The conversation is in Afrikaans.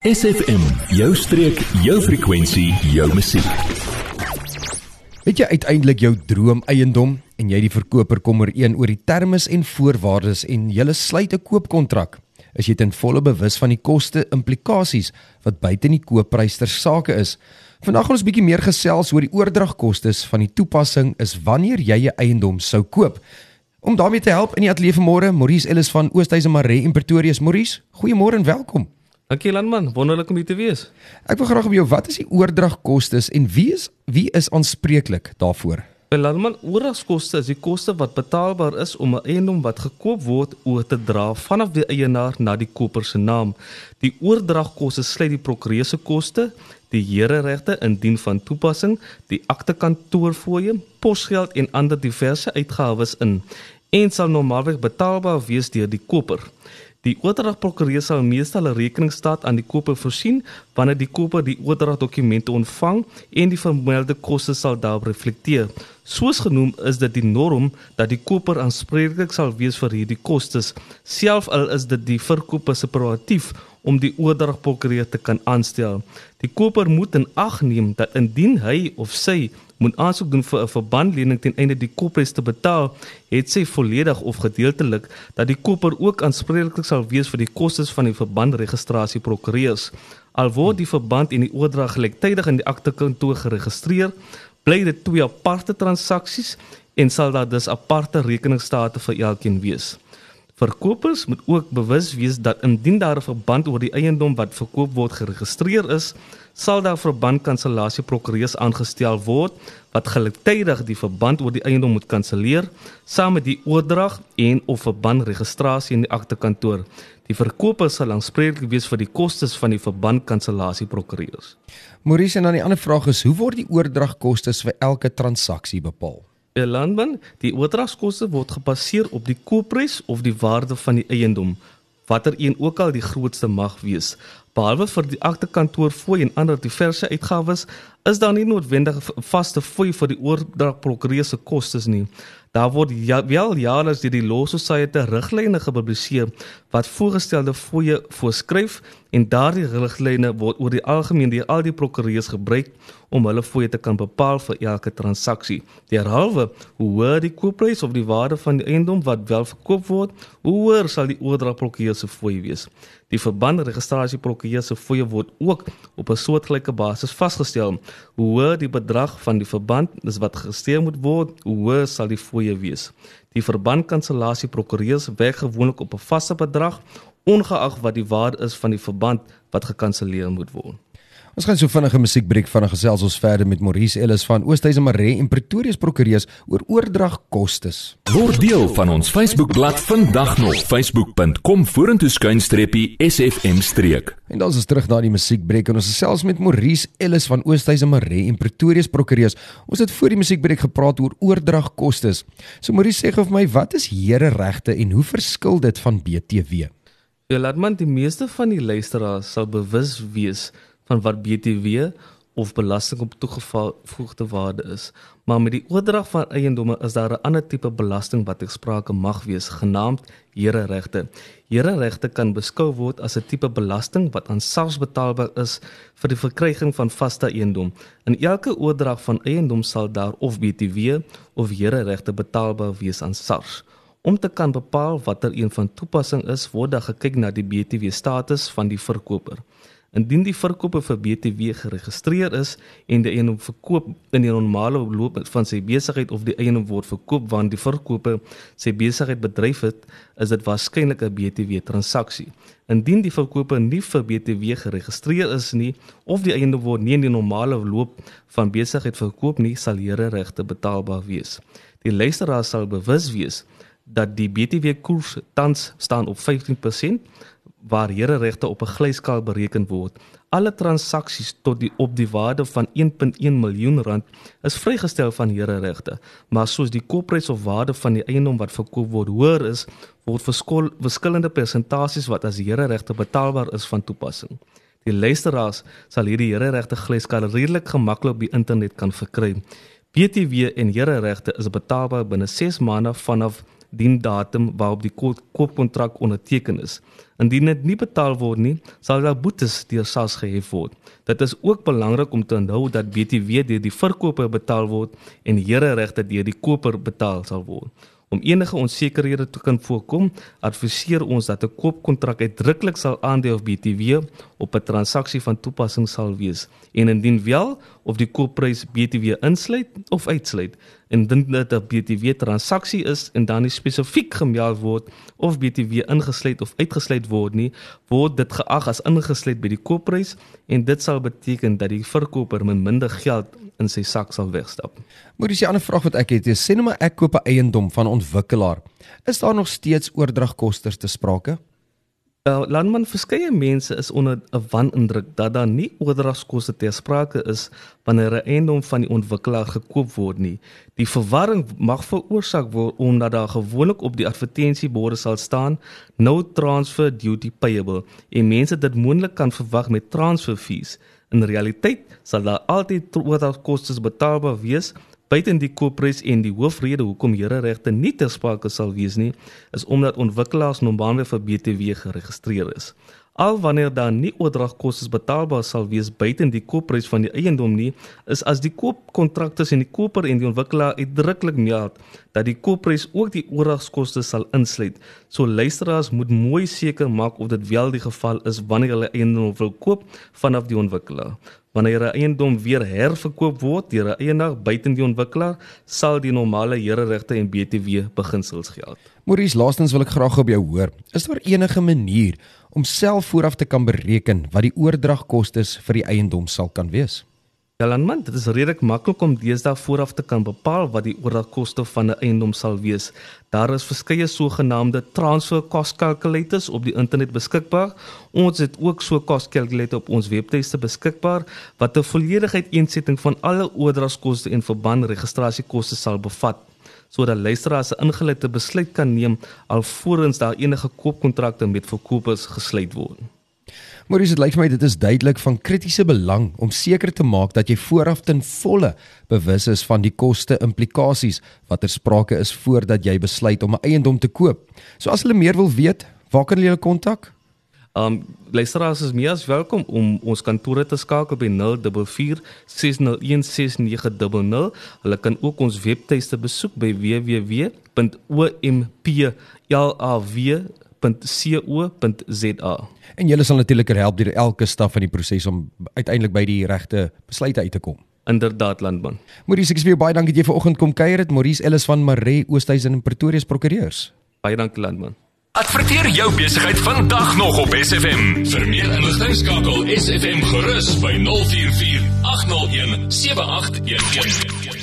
SFM, jou streek, jou frekwensie, jou musiek. Het jy uiteindelik jou droom eiendom en jy die verkoper kom ooreen oor die terme en voorwaardes en jy sluit 'n koopkontrak? Is jy ten volle bewus van die koste implikasies wat buite in die koopprys ter sake is? Vandag gaan ons bietjie meer gesels oor die oordragkoste van die toepassing is wanneer jy 'n eiendom sou koop. Om daarmee te help in die ateljee vanmôre, Maurice Ellis van Oosthuizen Maree in Pretoria. Maurice, goeiemôre en welkom. Dankie Landman, wonderlik om hier te wees. Ek wil graag by jou, wat is die oordragkoste en wie is wie is aanspreeklik daarvoor? Landman, oordragkoste is die koste wat betaalbaar is om 'n eiendom wat gekoop word oor te dra vanaf die eienaar na die koper se naam. Die oordragkoste sluit die prokureur se koste, die hereregte indien van toepassing, die akte kantoorfooie, posgeld en ander diverse uitgawes in en sal normaalweg betaalbaar wees deur die koper. Die oordragprokureur sal meestal 'n rekeningsstaat aan die koper voorsien wanneer die koper die oordragdokumente ontvang en die vermelde koste sal daarop reflekteer. Soos genoem is dit die norm dat die koper aanspreeklik sal wees vir hierdie kostes, selfs al is dit die verkoper se prerogatief om die oordragprokureur te kan aanstel. Die koper moet in ag neem dat indien hy of sy moet aansoek doen vir 'n verbandlening ten einde die koopprys te betaal, het sy volledig of gedeeltelik dat die koper ook aanspreeklik sal wees vir die kostes van die verbandregistrasie prokureurs. Al word die verband en die oordrag gelyktydig in die aktekantoor geregistreer, bly dit twee aparte transaksies en sal daar dus aparte rekeningsstate vir elkeen wees. Verkopers moet ook bewus wees dat indien daar 'n verband oor die eiendom wat verkoop word geregistreer is, sal daar verbandkansellasie prokureurs aangestel word wat gelyktydig die verband oor die eiendom moet kanselleer saam met die oordrag en of verbandregistrasie in die aktekantoor. Die verkoper sal aanspreeklik wees vir die kostes van die verbandkansellasie prokureurs. Maurice en dan die ander vraag is hoe word die oordragkoste vir elke transaksie bepaal? Die landman, die oordragskoste word gebaseer op die koopprys of die waarde van die eiendom, watter een ook al die grootste mag wees. Behalwe vir die aktekantoor fooi en ander diverse uitgawes, is daar nie noodwendig 'n vaste fooi vir die oordragprokureur se kostes nie. Daar word ja, wel jaarliks deur die Law Society riglyne gepubliseer wat voorgestelde fooie voorskryf en daardie riglyne word oor die algemeen deur al die prokureurs gebruik om hulle fooie te kan bepaal vir elke transaksie. Derhalwe, hoe hoër die koopprys of die waarde van die eiendom wat wel verkoop word, hoe hoër sal die oordragprokureur se fooi wees. Die verbandregistrasie prokureur se fooie word ook op 'n soortgelyke basis vasgestel. Hoe hoër die bedrag van die verband is wat geregistreer moet word, hoe hoër sal die fooie wees. Die verbandkansellasie prokureurs werk gewoonlik op 'n vaste bedrag ongeag wat die waarde is van die verband wat gekanselleer moet word. Ons gaan so vinnige musiekbreek vinnig gesels ons verder met Maurice Ellis van Oosthuizen Maree en Pretoria se prokureurs oor oordragkoste. Word deel van ons Facebookblad vandag nog facebook.com vorentoe skuinstreepie SFM streek. En dan is ons terug na die musiekbreek en ons gesels met Maurice Ellis van Oosthuizen Maree en Pretoria se prokureurs. Ons het voor die musiekbreek gepraat oor oordragkoste. So Maurice sê gou vir my, wat is here regte en hoe verskil dit van BTW? Ja, laat man die meeste van die luisteraars sal bewus wees van wat BTW of belasting op toegevoegde waarde is. Maar met die oordrag van eiendomme is daar 'n ander tipe belasting wat gesprake mag wees, genaamd hereregte. Hereregte kan beskou word as 'n tipe belasting wat aan SARS betaalbaar is vir die verkryging van vaste eiendom. In elke oordrag van eiendom sal daar of BTW of hereregte betaalbaar wees aan SARS. Om te kan bepaal watter een van toepassing is, word daar gekyk na die BTW status van die verkoper. Indien die verkoper vir BTW geregistreer is en die eiendom verkoop in die normale loop van sy besigheid of die eiendom word verkoop wanneer die verkoper sy besigheid bedryf het, is dit waarskynlik 'n BTW transaksie. Indien die verkoper nie vir BTW geregistreer is nie of die eiendom word nie in die normale loop van besigheid verkoop nie, sal here regte betaalbaar wees. Die luisteraar sal bewus wees dat die BTW koers tans staan op 15% waar hereregte op 'n glyskaal bereken word. Alle transaksies tot die op die waarde van 1.1 miljoen rand is vrygestel van hereregte, maar soos die koopprys of waarde van die eiendom wat verkoop word hoër is, word verskil, verskillende persentasies wat as hereregte betaalbaar is van toepassing. Die luisteraars sal hierdie hereregte glyskaal redelik gemaklik op die internet kan verkry. BTW en hereregte is betaalbaar binne 6 maande vanaf dien datum waarop die koopkontrak onderteken is. Indien dit nie betaal word nie, sal daar boetes deur SARS gehef word. Dit is ook belangrik om te onthou dat BTW deur die verkoper betaal word en hereregte deur die koper betaal sal word. Om enige onsekerhede te kan voorkom, adviseer ons dat 'n koopkontrak uitdruklik sal aandui of BTW op 'n transaksie van toepassing sal wees en indien wel of die koopprys BTW insluit of uitsluit. Indien dit 'n BTW transaksie is en dan nie spesifiek gemeld word of BTW ingesluit of uitgesluit word nie, word dit geag as ingesluit by die koopprys en dit sal beteken dat die verkoper min minder geld in sy sak sal wegstap. Maar dis 'n ander vraag wat ek het. Sê nou maar ek koop 'n eiendom van 'n ontwikkelaar. Is daar nog steeds oordragkoste te sprake? Uh, landman verskeie mense is onder 'n wanindruk dat daar nie oordragskoste ter sprake is wanneer 'n eiendom van die ontwikkelaar gekoop word nie. Die verwarring mag veroorsaak word omdat daar gewoonlik op die advertensieborde sal staan no transfer duty payable en mense dit moontlik kan verwag met transfer fees. In realiteit sal daar altyd oordragkoste betaalbaar wees buiten die koopprys en die hoofrede hoekom hereregte nie ter sprake sal wees nie is omdat ontwikkelaars normaalweg vir BTW geregistreer is. Al wanneer daar nie oordragkoste betaalbaar sal wees buite die koopprys van die eiendom nie, is as die koopkontrak tussen die koper en die ontwikkelaar uitdruklik meld dat die koopprys ook die oordragkoste sal insluit. So luisteraars moet mooi seker maak of dit wel die geval is wanneer hulle eiendom wil koop vanaf die ontwikkelaar. Wanneer 'n eiendom weer herverkoop word deur 'n eienaar buite die ontwikkelaar, sal die normale hereregte en BTW beginsels geld. Maurice, laastens wil ek graag op jou hoor. Is daar enige manier om self vooraf te kan bereken wat die oordragkoste vir die eiendom sal kan wees? Ja, landman, dit is redelik maklik om deesdae vooraf te kan bepaal wat die oordragkoste van 'n eiendom sal wees. Daar is verskeie sogenaamde transfer cost calculators op die internet beskikbaar. Ons het ook so cost calculator op ons webtuiste beskikbaar wat 'n volledige uiteensetting van alle oordragkoste en verband registrasiekoste sal bevat sodat luisteraars 'n ingeleide besluit kan neem alvorens daar enige koopkontrakte met verkopers gesluit word. Maurice, dit lyk vir my dit is duidelik van kritiese belang om seker te maak dat jy vooraf ten volle bewus is van die koste implikasies wat ter sprake is voordat jy besluit om 'n eiendom te koop. So as hulle meer wil weet, waar kan hulle kontak? Um luisteraars is meer as welkom om ons kantore te skakel by 044 601 6900. Hulle kan ook ons webtuiste besoek by www.ompllaw.co.za. En julle sal natuurlik help deur elke stap van die proses om uiteindelik by die regte besluite uit te kom. Inderdaad landman. Maurice, ek sê baie dankie dat jy vanoggend kom kuier het. Maurice Ellis van Maree Oosthuizen in Pretoria se prokureurs. Baie dankie landman. Adverteer jou besigheid vandag nog op SFM. Vir meer inligting skakel SFM gerus by 044 801 7811.